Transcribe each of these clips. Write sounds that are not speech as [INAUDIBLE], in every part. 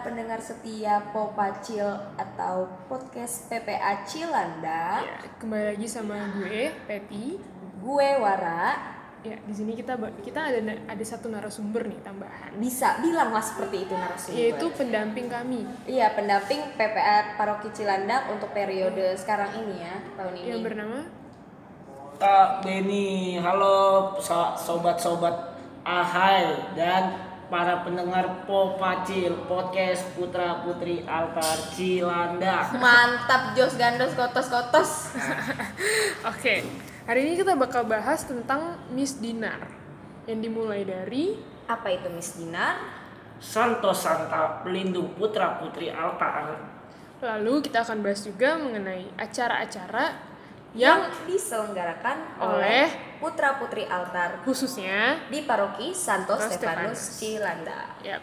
para pendengar setia Popacil atau podcast PPA Cilanda, Ya, kembali lagi sama gue, Peti. gue Wara, Ya, di sini kita kita ada ada satu narasumber nih tambahan, bisa bilanglah seperti itu narasumber. yaitu pendamping kami. Iya, pendamping PPA Paroki Cilanda untuk periode sekarang ini ya, tahun ini. yang bernama? Kak Beni, halo so- sobat-sobat Ahai dan para pendengar Popacil Podcast Putra Putri Altar Cilanda. Mantap Jos Gandos Kotos Kotos. [LAUGHS] Oke, hari ini kita bakal bahas tentang Miss Dinar yang dimulai dari Apa itu Miss Dinar? Santo Santa pelindung Putra Putri Altar. lalu kita akan bahas juga mengenai acara-acara yang diselenggarakan oleh Putra Putri Altar khususnya di Paroki Santo Stefanus. Cilanda. ya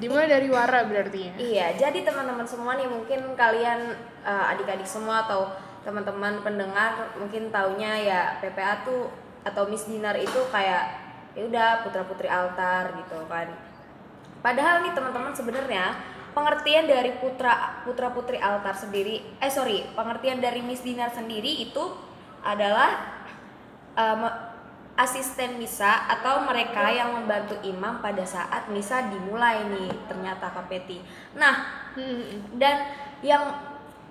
dimulai dari Wara berarti ya. Iya, jadi teman-teman semua nih mungkin kalian eh, adik-adik semua atau teman-teman pendengar mungkin taunya ya PPA tuh atau Miss Dinar itu kayak ya udah putra-putri altar gitu kan. Padahal nih teman-teman sebenarnya pengertian dari putra putra-putri altar sendiri eh sorry, pengertian dari Miss Dinar sendiri itu adalah me- asisten misa atau mereka yang membantu imam pada saat misa dimulai nih ternyata Kak Peti. Nah, Hmm, dan yang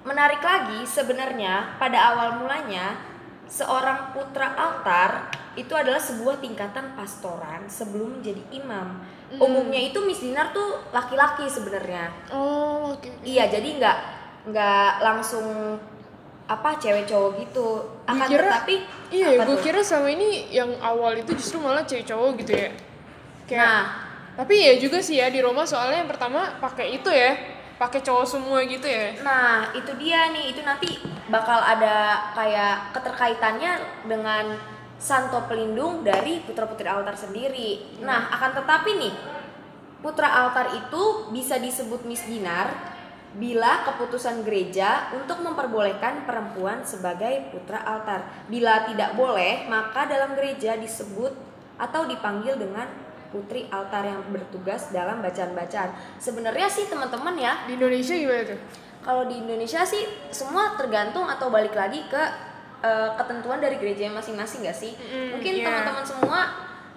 menarik lagi sebenarnya pada awal mulanya seorang putra altar itu adalah sebuah tingkatan pastoran sebelum menjadi imam. Umumnya itu Miss Dinar tuh laki-laki sebenarnya. Oh, oke. Iya, jadi nggak nggak langsung apa cewek cowok gitu. Akan kira- tetapi Iya, gue kira selama ini yang awal itu justru malah cewek cowok gitu ya. Kayak, Nah, tapi ya juga sih ya di Roma soalnya yang pertama pakai itu ya, pakai cowok semua gitu ya. Nah, itu dia nih, itu nanti bakal ada kayak keterkaitannya dengan santo pelindung dari putra-putri altar sendiri. Nah, akan tetapi nih, putra altar itu bisa disebut Miss Dinar bila keputusan gereja untuk memperbolehkan perempuan sebagai putra altar. Bila tidak boleh, maka dalam gereja disebut atau dipanggil dengan putri altar yang bertugas dalam bacaan-bacaan. Sebenarnya sih teman-teman ya, Di Indonesia gimana tuh? kalau di Indonesia sih semua tergantung atau balik lagi ke eh, ketentuan dari gereja masing-masing gak sih? Mm, Mungkin iya. teman-teman semua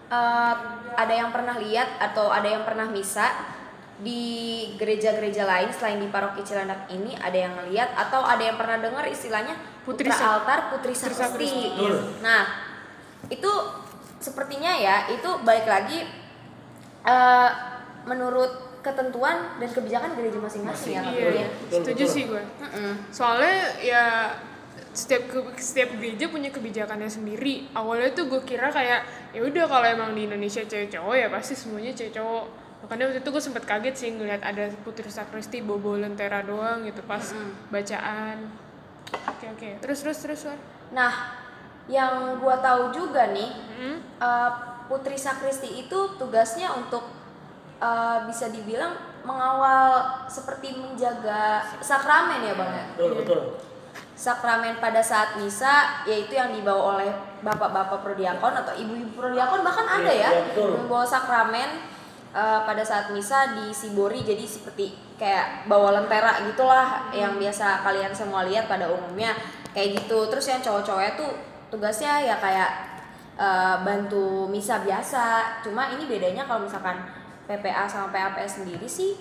eh, ada yang pernah lihat atau ada yang pernah misa di gereja-gereja lain selain di paroki Cilandak ini ada yang ngeliat atau ada yang pernah dengar istilahnya Putri putra altar putri sakti. Nah, itu sepertinya ya itu balik lagi eh, menurut ketentuan dan kebijakan gereja masing-masing ya Iya, ya. Betul, setuju betul. sih gue. Mm-mm. Soalnya ya setiap ke- setiap gereja punya kebijakannya sendiri. Awalnya tuh gue kira kayak ya udah kalau emang di Indonesia cewek cowok ya pasti semuanya cewek cowok. Makanya waktu itu gue sempet kaget sih ngeliat ada putri sakristi bobo lentera doang gitu pas bacaan. Oke oke. Terus terus terus Wan. Nah, yang gua tahu juga nih, Hmm? eh, Putri Sakristi itu tugasnya untuk eh, bisa dibilang mengawal seperti menjaga sakramen ya bang ya. Betul, betul. Sakramen pada saat misa yaitu yang dibawa oleh bapak-bapak prodiakon atau ibu-ibu prodiakon bahkan ada Iya, ya iya, betul. membawa sakramen eh, pada saat misa di Sibori jadi seperti kayak bawa lentera gitulah yang biasa kalian semua lihat pada umumnya kayak gitu. Terus yang cowok-cowoknya tuh tugasnya ya kayak eh, bantu misa biasa. Cuma ini bedanya kalau misalkan PPA sama PAPS sendiri sih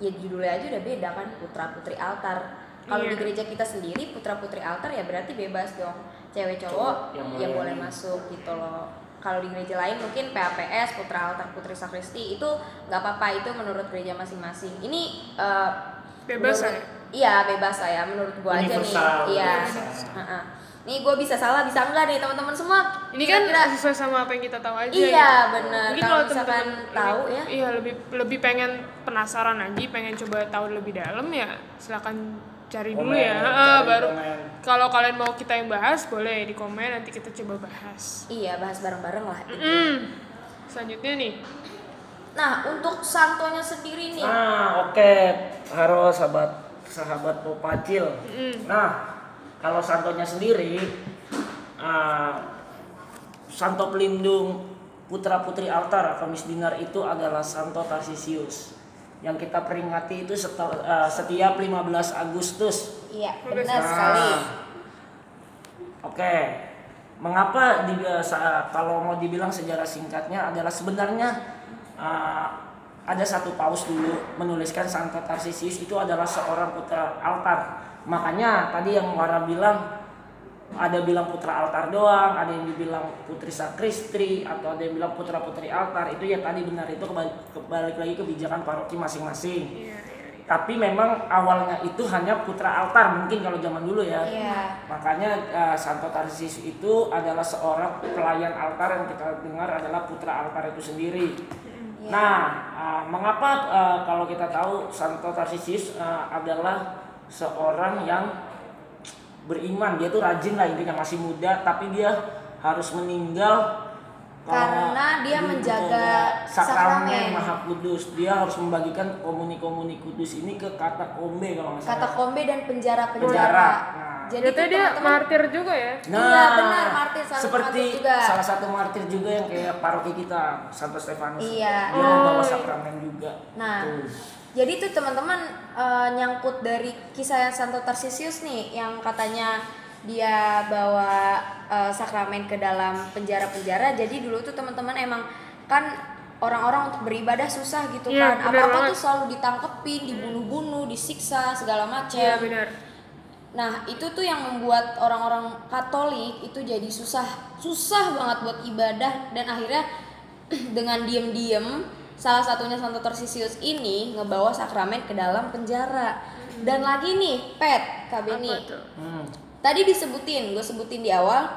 ya judulnya aja udah beda kan putra putri altar kalau di Iya. gereja kita sendiri putra putri altar ya berarti bebas dong cewek cowok Cowok yang yang boleh. masuk gitu loh kalau di gereja lain mungkin PAPS putra altar putri sakristi itu nggak apa-apa itu menurut gereja masing-masing ini eh, Bebas menurut- ya? iya bebas lah ya menurut gua aja nih iya. Heeh. nih gue bisa salah bisa enggak nih teman-teman semua Ini kan Kira-kira- sesuai sama apa yang kita tahu aja. Iya, gitu. benar. Mungkin Kalau misalkan teman-teman tahu lebih- ya. Iya, lebih lebih pengen penasaran lagi, pengen coba tahu lebih dalam ya silakan cari dulu Komen, ya. cari Heeh, baru kalau kalian mau kita yang bahas boleh di komen nanti kita coba bahas. iya bahas bareng-bareng lah gitu. Hmm. Selanjutnya nih. nah untuk santonya sendiri nih Nah, oke. Halo sahabat sahabat Popacil. Mm. Nah, kalau santonya sendiri ah, santo pelindung putra putri altar atau Miss Dinar itu adalah Santo Tarsisius yang kita peringati itu setel- eh, setiap 15 Agustus. Iya, benar Nah, sekali. Oke, mengapa di, sa- kalau mau dibilang sejarah singkatnya adalah sebenarnya uh, ada satu paus dulu menuliskan Santo Tarsisius itu adalah seorang putra altar. Makanya tadi yang Wara bilang ada bilang putra altar doang, ada yang dibilang putri sakristri atau ada yang bilang putra putri altar itu ya tadi benar itu kebalik, kebalik lagi kebijakan paroki masing-masing. Iya, iya, iya. Tapi memang awalnya itu hanya putra altar mungkin kalau zaman dulu ya. Iya. Makanya eh, Santo Tarsius itu adalah seorang pelayan altar yang kita dengar adalah putra altar itu sendiri. Iya. Nah, eh, mengapa eh, kalau kita tahu Santo Tarsius eh, adalah seorang yang beriman, dia tuh rajin lah intinya masih muda, tapi dia harus meninggal Karena dia di- menjaga sakramen sakramen. Maha Kudus. Dia harus membagikan komuni-komuni kudus ini ke katakombe kalau nggak salah. Katakombe dan penjara-penjara. Penjara. Nah. Jadi tuh dia martir juga ya. Iya, benar, martir, salah satu seperti martir juga. salah satu martir juga yang kayak paroki kita Santo Stefanus. Iya. Dia membawa Oh, iya. sakramen juga. Nah, Tuh. Jadi tuh teman-teman eh, nyangkut dari kisah Santo Tarsisius nih yang katanya dia bawa eh, sakramen ke dalam penjara-penjara. Jadi dulu tuh teman-teman emang kan orang-orang untuk beribadah susah gitu Iya, kan. Apa-apa tuh selalu ditangkepin, dibunuh-bunuh, disiksa segala macam. Iya benar. Nah, itu tuh yang membuat orang-orang Katolik itu jadi susah, susah banget buat ibadah dan akhirnya [CLEARS THROAT] dengan diem-diem salah satunya Santo Tarsisius ini ngebawa sakramen ke dalam penjara. Dan lagi nih, Pet. Apa tuh? Hmm. Tadi disebutin, gue sebutin di awal.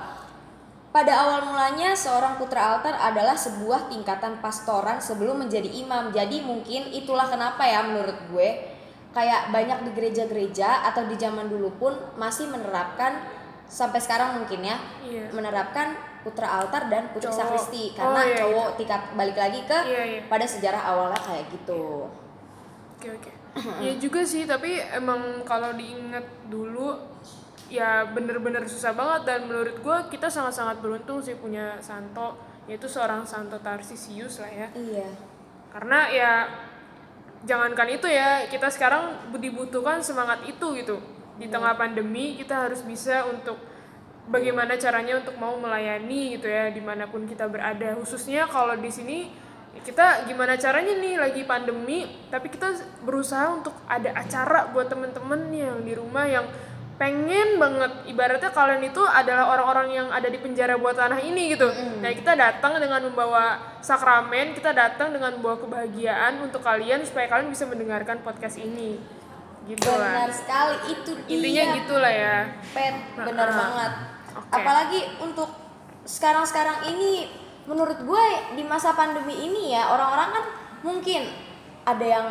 Pada awal mulanya seorang putra altar adalah sebuah tingkatan pastoran sebelum menjadi imam. Jadi mungkin itulah kenapa ya menurut gue kayak banyak di gereja-gereja atau di zaman dulu pun masih menerapkan sampai sekarang mungkin ya Iya. menerapkan putra altar dan putri Cowok. sakristi Oh, karena iya, cowok tingkat balik lagi ke Iya, iya. pada sejarah awalnya kayak gitu. Oke oke. [CLEARS THROAT] Ya juga sih, tapi emang kalau diingat dulu ya bener-bener susah banget dan menurut gua kita sangat-sangat beruntung sih punya Santo yaitu seorang Santo Tarsisius lah ya. Iya. Karena ya jangankan itu ya kita sekarang dibutuhkan semangat itu gitu di tengah pandemi kita harus bisa untuk bagaimana caranya untuk mau melayani gitu ya di mana pun kita berada. Khususnya kalau di sini kita gimana caranya nih lagi pandemi tapi kita berusaha untuk ada acara buat temen-temen yang di rumah yang pengen banget. Ibaratnya kalian itu adalah orang-orang yang ada di penjara buat tanah ini gitu. Nah kita datang dengan membawa sakramen kita datang dengan membawa kebahagiaan untuk kalian supaya kalian bisa mendengarkan podcast ini. Gitu Benar lah sekali. Itu intinya dia. gitulah ya. Pet, bener Heeh. banget. Oke. Apalagi untuk sekarang-sekarang ini, menurut gue di masa pandemi ini ya orang-orang kan mungkin ada yang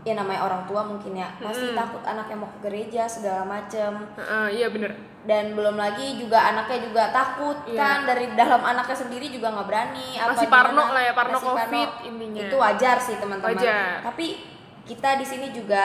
ya namanya orang tua mungkin ya pasti takut anaknya mau ke gereja segala macem Heeh, iya bener dan belum lagi juga anaknya juga takut Iya. kan dari dalam anaknya sendiri juga nggak berani apa Masih parno gimana. lah ya, parno Masih COVID intinya. itu wajar sih teman-teman tapi kita di sini juga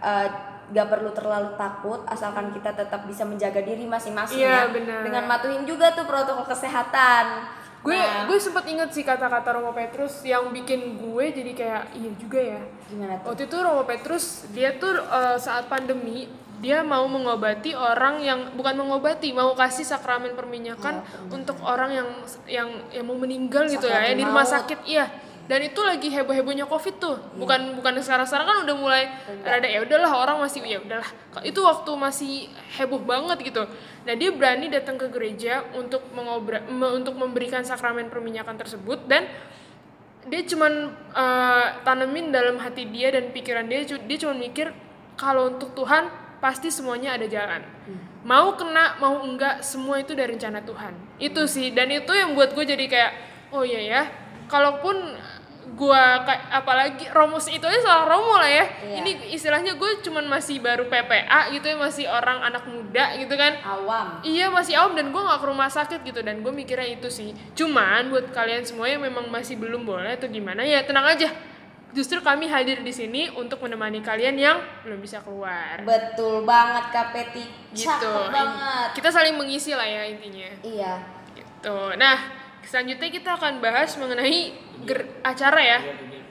eh, nggak perlu terlalu takut asalkan kita tetap bisa menjaga diri masing-masing Iya, ya. benar. dengan matuhin juga tuh protokol kesehatan. Gue Nah, gue sempet inget sih kata-kata Romo Petrus yang bikin gue jadi kayak iya juga ya. Gimana tuh? Waktu itu Romo Petrus dia tuh eh, saat pandemi dia mau mengobati orang yang bukan mengobati mau kasih sakramen perminyakan untuk orang yang yang yang mau meninggal gitu ya Sakramen yang di rumah sakit iya dan itu lagi heboh hebohnya covid tuh. Bukan bukan sekarang sekarang kan udah mulai rada ya udahlah orang masih ya udahlah. Itu waktu masih heboh banget gitu. Nah dia berani datang ke gereja untuk mengobra me- untuk memberikan sakramen perminyakan tersebut dan dia cuman eh, tanemin dalam hati dia dan pikiran dia dia cuman mikir kalau untuk Tuhan pasti semuanya ada jalan. Mau kena mau enggak semua itu dari rencana Tuhan. Itu sih. Dan itu yang buat gue jadi kayak oh iya ya. Kalaupun gua kayak apalagi Romo itu aja soal Romo lah ya Iya. ini istilahnya gue cuman masih baru PPA gitu ya masih orang anak muda gitu kan awam Iya masih awam dan gue nggak ke rumah sakit gitu dan gue mikirnya itu sih. Cuman buat kalian semua yang memang masih belum boleh atau gimana ya tenang aja. Justru kami hadir di sini untuk menemani kalian yang belum bisa keluar. betul banget Peti Gitu. cakep banget Kita saling mengisi lah ya intinya. iya Gitu. Nah selanjutnya kita akan bahas mengenai ger- acara ya.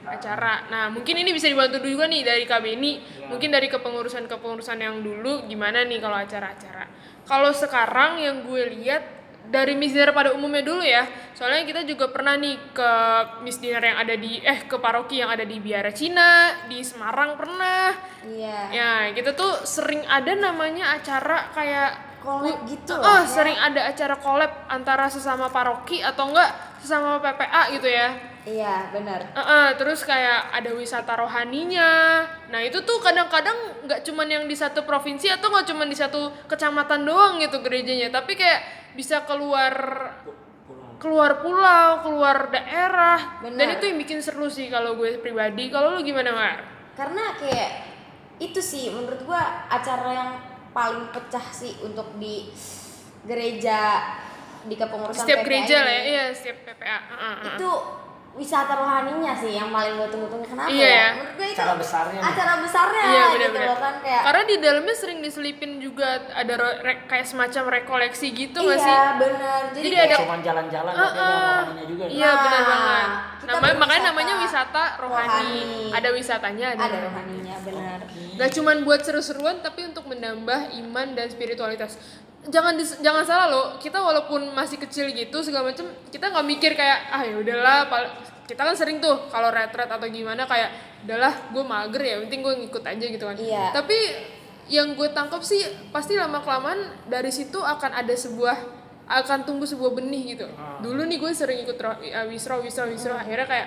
Acara. Nah mungkin ini bisa dibantu juga nih dari KB ini. Mungkin dari kepengurusan kepengurusan yang dulu gimana nih kalau acara-acara? Kalau sekarang yang gue lihat dari Miss Dinner pada umumnya dulu ya soalnya kita juga pernah nih ke Miss Dinner yang ada di eh ke paroki yang ada di Biara Cina di Semarang pernah. Iya. Ya, kita tuh sering ada namanya acara kayak Collab gitu Oh, loh, ya. sering ada acara collab antara sesama paroki atau enggak sesama PPA gitu ya. Iya, benar. Eh, eh, terus kayak ada wisata rohaninya. Nah, itu tuh kadang-kadang nggak cuman yang di satu provinsi atau nggak cuman di satu kecamatan doang gitu gerejanya, tapi kayak bisa keluar keluar pulau, keluar daerah. Benar. Dan itu yang bikin seru sih kalau gue pribadi. Kalau lu gimana, Mar? Karena kayak itu sih menurut gua acara yang paling pecah sih untuk di gereja di kepengurusan Setiap PPA gereja ini. lah ya, iya, setiap PPA. Heeh, heeh. Itu wisata rohaninya sih yang paling gue tunggu-tunggu kenapa Iya ya? Menurut gue itu Acara besarnya acara besarnya Iya gitu benar-benar. loh kan kayak Karena di dalamnya sering diselipin juga ada kayak semacam rekoleksi gitu nggak iya sih? benar. Jadi, Jadi kayak, ada- Cuman jalan-jalan tapi ada rohaninya juga. Iya Nah, benar banget. kita Nama, makanya namanya wisata rohani. rohani. Ada wisatanya, ada, ada rohaninya benar. Gak cuman buat seru-seruan tapi untuk menambah iman dan spiritualitas. Jangan dis- jangan salah loh, kita walaupun masih kecil gitu segala macem, kita nggak mikir kayak ah ya udahlah, kita kan sering tuh kalau retret atau gimana kayak udahlah gue mager ya, penting gue ngikut aja gitu kan. Iya. Tapi yang gue tangkap sih pasti lama kelamaan dari situ akan ada sebuah akan tumbuh sebuah benih gitu. Dulu nih gue sering ikut ro- uh, wisro wisro wisro akhirnya kayak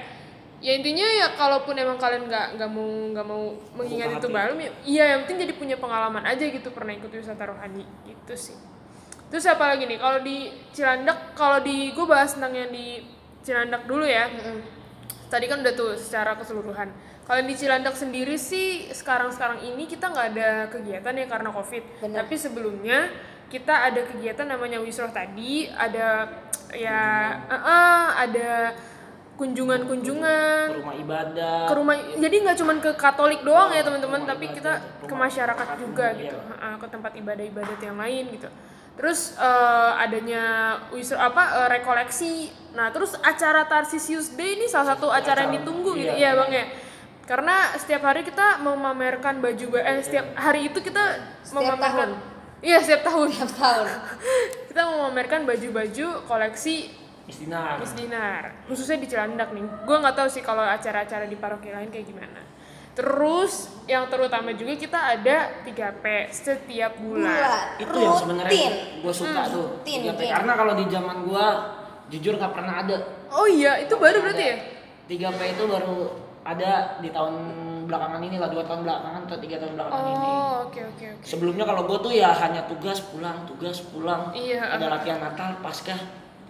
ya intinya ya kalaupun emang kalian nggak nggak mau nggak mau mengingat itu hati. baru ya iya yang penting jadi punya pengalaman aja gitu pernah ikut wisata rohani gitu sih. Terus apa lagi nih kalau di Cilandak kalau di gue bahas tentang yang di Cilandak dulu ya. Tadi kan udah tuh secara keseluruhan. Kalau di Cilandak sendiri sih sekarang-sekarang ini kita nggak ada kegiatan ya karena covid. Bener. Tapi sebelumnya kita ada kegiatan namanya Wisroh tadi, ada ya eh, eh, ada kunjungan-kunjungan Ke rumah ibadah. ke rumah jadi nggak cuman ke Katolik doang ya teman-teman tapi ibadah, kita ke masyarakat juga gitu iya. Ha-ha, ke tempat ibadah-ibadah yang lain gitu terus eh, adanya wisro apa eh, rekoleksi nah terus acara Tarsisius Day ini salah satu acara yang Acara, ditunggu gitu iya. iya bang ya karena setiap hari kita memamerkan baju ba- eh setiap hari itu kita Setiap memamerkan tahun. iya setiap tahun Tiap tahun. [LAUGHS] kita memamerkan baju-baju koleksi Istinar. Miss Dinar khususnya di Cilandak nih gue nggak tahu sih kalau acara-acara di paroki lain kayak gimana terus yang terutama juga kita ada 3P setiap bulan, Bulan. Itu yang sebenarnya Rutin. gue suka tuh. rutin, 3P. rutin. Karena kalau di zaman gua jujur nggak pernah ada. oh iya itu baru berarti ya 3P itu baru ada di tahun belakangan ini lah dua tahun belakangan atau tiga tahun belakangan ini. oh oke oke oke Sebelumnya kalau gue tuh ya hanya tugas pulang, tugas pulang. Iya, Ada latihan Natal, Paskah,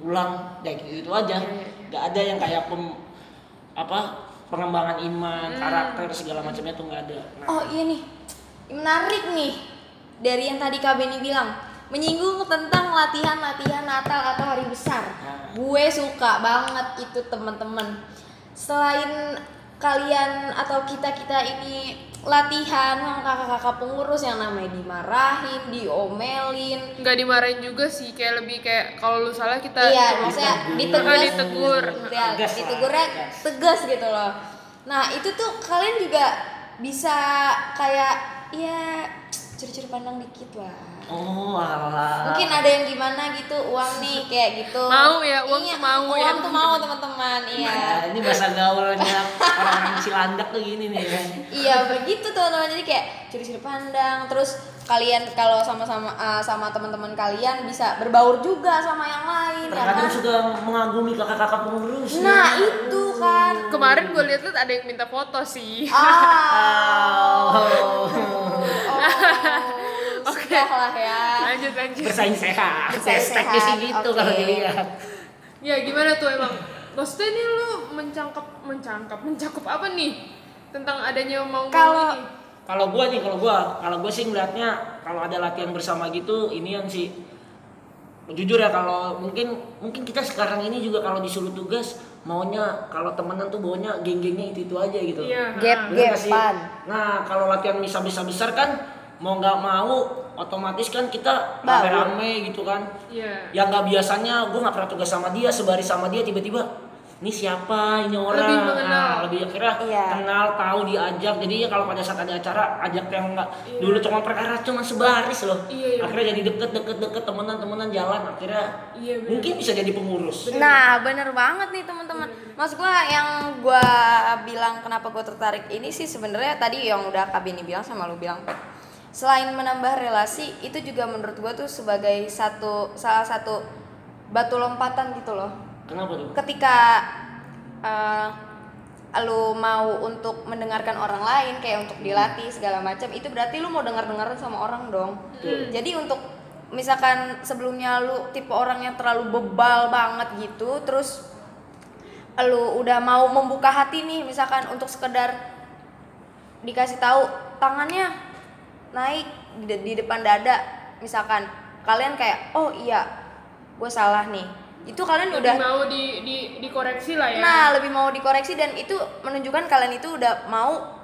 pulang, ya gitu, gitu aja. Iya, iya, iya. Gak ada yang kayak pem, apa pengembangan iman, Hmm. karakter segala macamnya tuh nggak ada. Nah, Oh iya nih, menarik nih dari yang tadi Kak Beni bilang menyinggung tentang latihan-latihan Natal atau hari besar. Nah. Gue suka banget itu teman-teman. Selain kalian atau kita kita ini latihan sama kakak-kakak pengurus yang namanya dimarahin, diomelin, nggak dimarahin juga sih kayak lebih kayak kalau lu salah kita iya maksudnya ditegur. ditegur, Ah, ditegur. ya, ditegurnya tegas. gitu loh. Nah itu tuh kalian juga bisa kayak ya curi-curi pandang dikit lah oh alah. mungkin ada yang gimana gitu uang nih kayak gitu Mau ya, uang Iya, tuh mau uang ya. tuh mau teman-teman iya Nah, ini bahasa gaulnya orang-orang Cilandak tuh gini nih. ya. iya begitu teman-teman jadi kayak curi-curi pandang terus kalian kalau sama-sama uh, sama teman-teman kalian bisa berbaur juga sama yang lain ya Terkadang kan suka mengagumi kakak-kakak pengurus. nah itu kan kemarin gue lihat lihat ada yang minta foto sih ah [LAUGHS] Oh. oh, lah ya lanjut lanjut Bersaing sehat. Bersaing Hashtagnya sih sehat, gitu oke. kalau dilihat. ya gimana tuh emang maksudnya ini lu mencangkap mencangkap mencakup apa nih tentang adanya mau Kalau- Kalau gua nih, kalau gua, kalau gua sih ngeliatnya kalau ada latihan bersama gitu, ini yang sih jujur ya kalau mungkin mungkin kita sekarang ini juga kalau disuruh tugas maunya kalau temenan tuh baunya geng-gengnya itu itu aja gitu. iya Gap. Gepan. Nah kalau latihan misa bisa besar kan mau nggak mau otomatis kan kita rame-rame gitu kan Iya. yang nggak biasanya gue nggak pernah tugas sama dia sebaris sama dia tiba-tiba ini siapa ini orang Lebih mengenal. Nah, lebih akhirnya Iya. kenal tahu diajak jadi ya kalau pada saat ada acara ajak yang nggak Iya. dulu cuma perkara cuma sebaris loh Iya, iya. akhirnya jadi deket deket deket temenan temenan jalan akhirnya Iya, bener. mungkin bisa jadi pengurus Nah, bener banget nih teman-teman. Mas gua yang gua bilang kenapa gua tertarik ini sih sebenarnya tadi yang udah Kak Bini bilang sama lu bilang. Selain menambah relasi, itu juga menurut gua tuh sebagai satu salah satu batu lompatan gitu loh. kenapa tuh Ketika eh, lu mau untuk mendengarkan orang lain kayak untuk dilatih segala macam, itu berarti lu mau dengar-dengaran sama orang dong. Jadi untuk misalkan sebelumnya lu tipe orang yang terlalu bebal banget gitu, terus lu udah mau membuka hati nih misalkan untuk sekedar dikasih tahu tangannya naik di, di depan dada misalkan kalian kayak oh iya gue salah nih itu kalian Lebih udah mau di, di dikoreksi lah ya. Nah, lebih mau dikoreksi dan itu menunjukkan kalian itu udah mau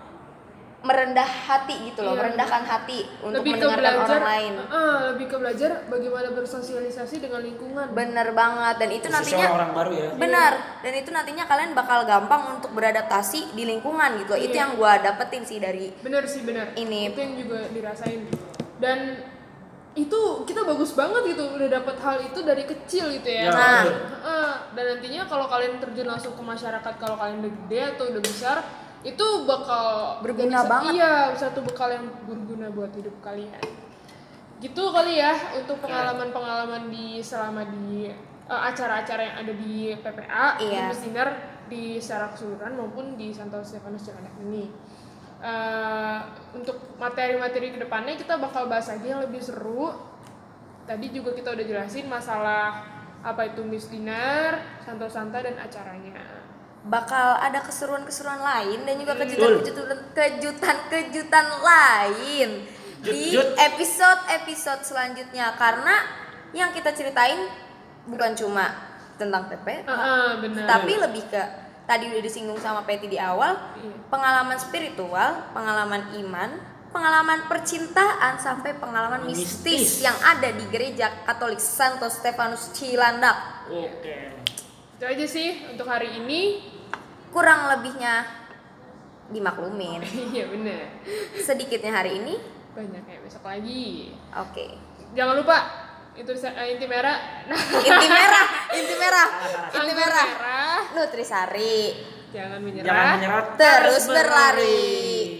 merendah hati gitu loh, Iya. merendahkan hati untuk lebih ke mendengarkan belajar, orang lain. Ah, lebih ke belajar bagaimana bersosialisasi dengan lingkungan. Bener banget dan itu Khususnya nantinya orang baru ya benar dan itu nantinya kalian bakal gampang untuk beradaptasi di lingkungan gitu loh. Itu Iya. yang gua dapetin sih dari Bener sih bener. Ini. Itu yang juga dirasain. Dan itu kita bagus banget gitu udah dapat hal itu dari kecil gitu ya. Ya, Nah. dan nantinya kalau kalian terjun langsung ke masyarakat kalau kalian udah gede atau udah besar itu bakal Berguna jadi banget. Iya, satu bekal yang berguna buat hidup kalian. Gitu kali ya untuk pengalaman-pengalaman di selama di eh, acara-acara yang ada di PPA, di Iya. Miss Dinner di secara keseluruhan maupun di Santo Stefanus Cilandak ini. Eh, untuk materi-materi ke depannya kita bakal bahas lagi yang lebih seru. Tadi juga kita udah jelasin masalah apa itu Miss Dinner, Santo Santa dan acaranya. Bakal ada keseruan-keseruan lain dan juga kejutan-kejutan kejutan-kejutan lain di Jut-jut. episode-episode selanjutnya karena yang kita ceritain bukan cuma tentang PP Ah, benar. tapi lebih ke tadi udah disinggung sama Peti di awal Iya. pengalaman spiritual, pengalaman iman, pengalaman percintaan sampai pengalaman mistis, Mistis. yang ada di gereja Katolik Santo Stefanus Cilandak. oke Itu aja sih untuk hari ini. Kurang lebihnya dimaklumin. [LAUGHS] Iya bener. Sedikitnya hari ini, Banyak ya besok lagi. oke. Jangan lupa itu eh, inti merah. Nah, [LAUGHS] Inti merah, inti merah, inti merah. merah. Nutrisari Jangan menyerah. jangan menyerah terus berlari.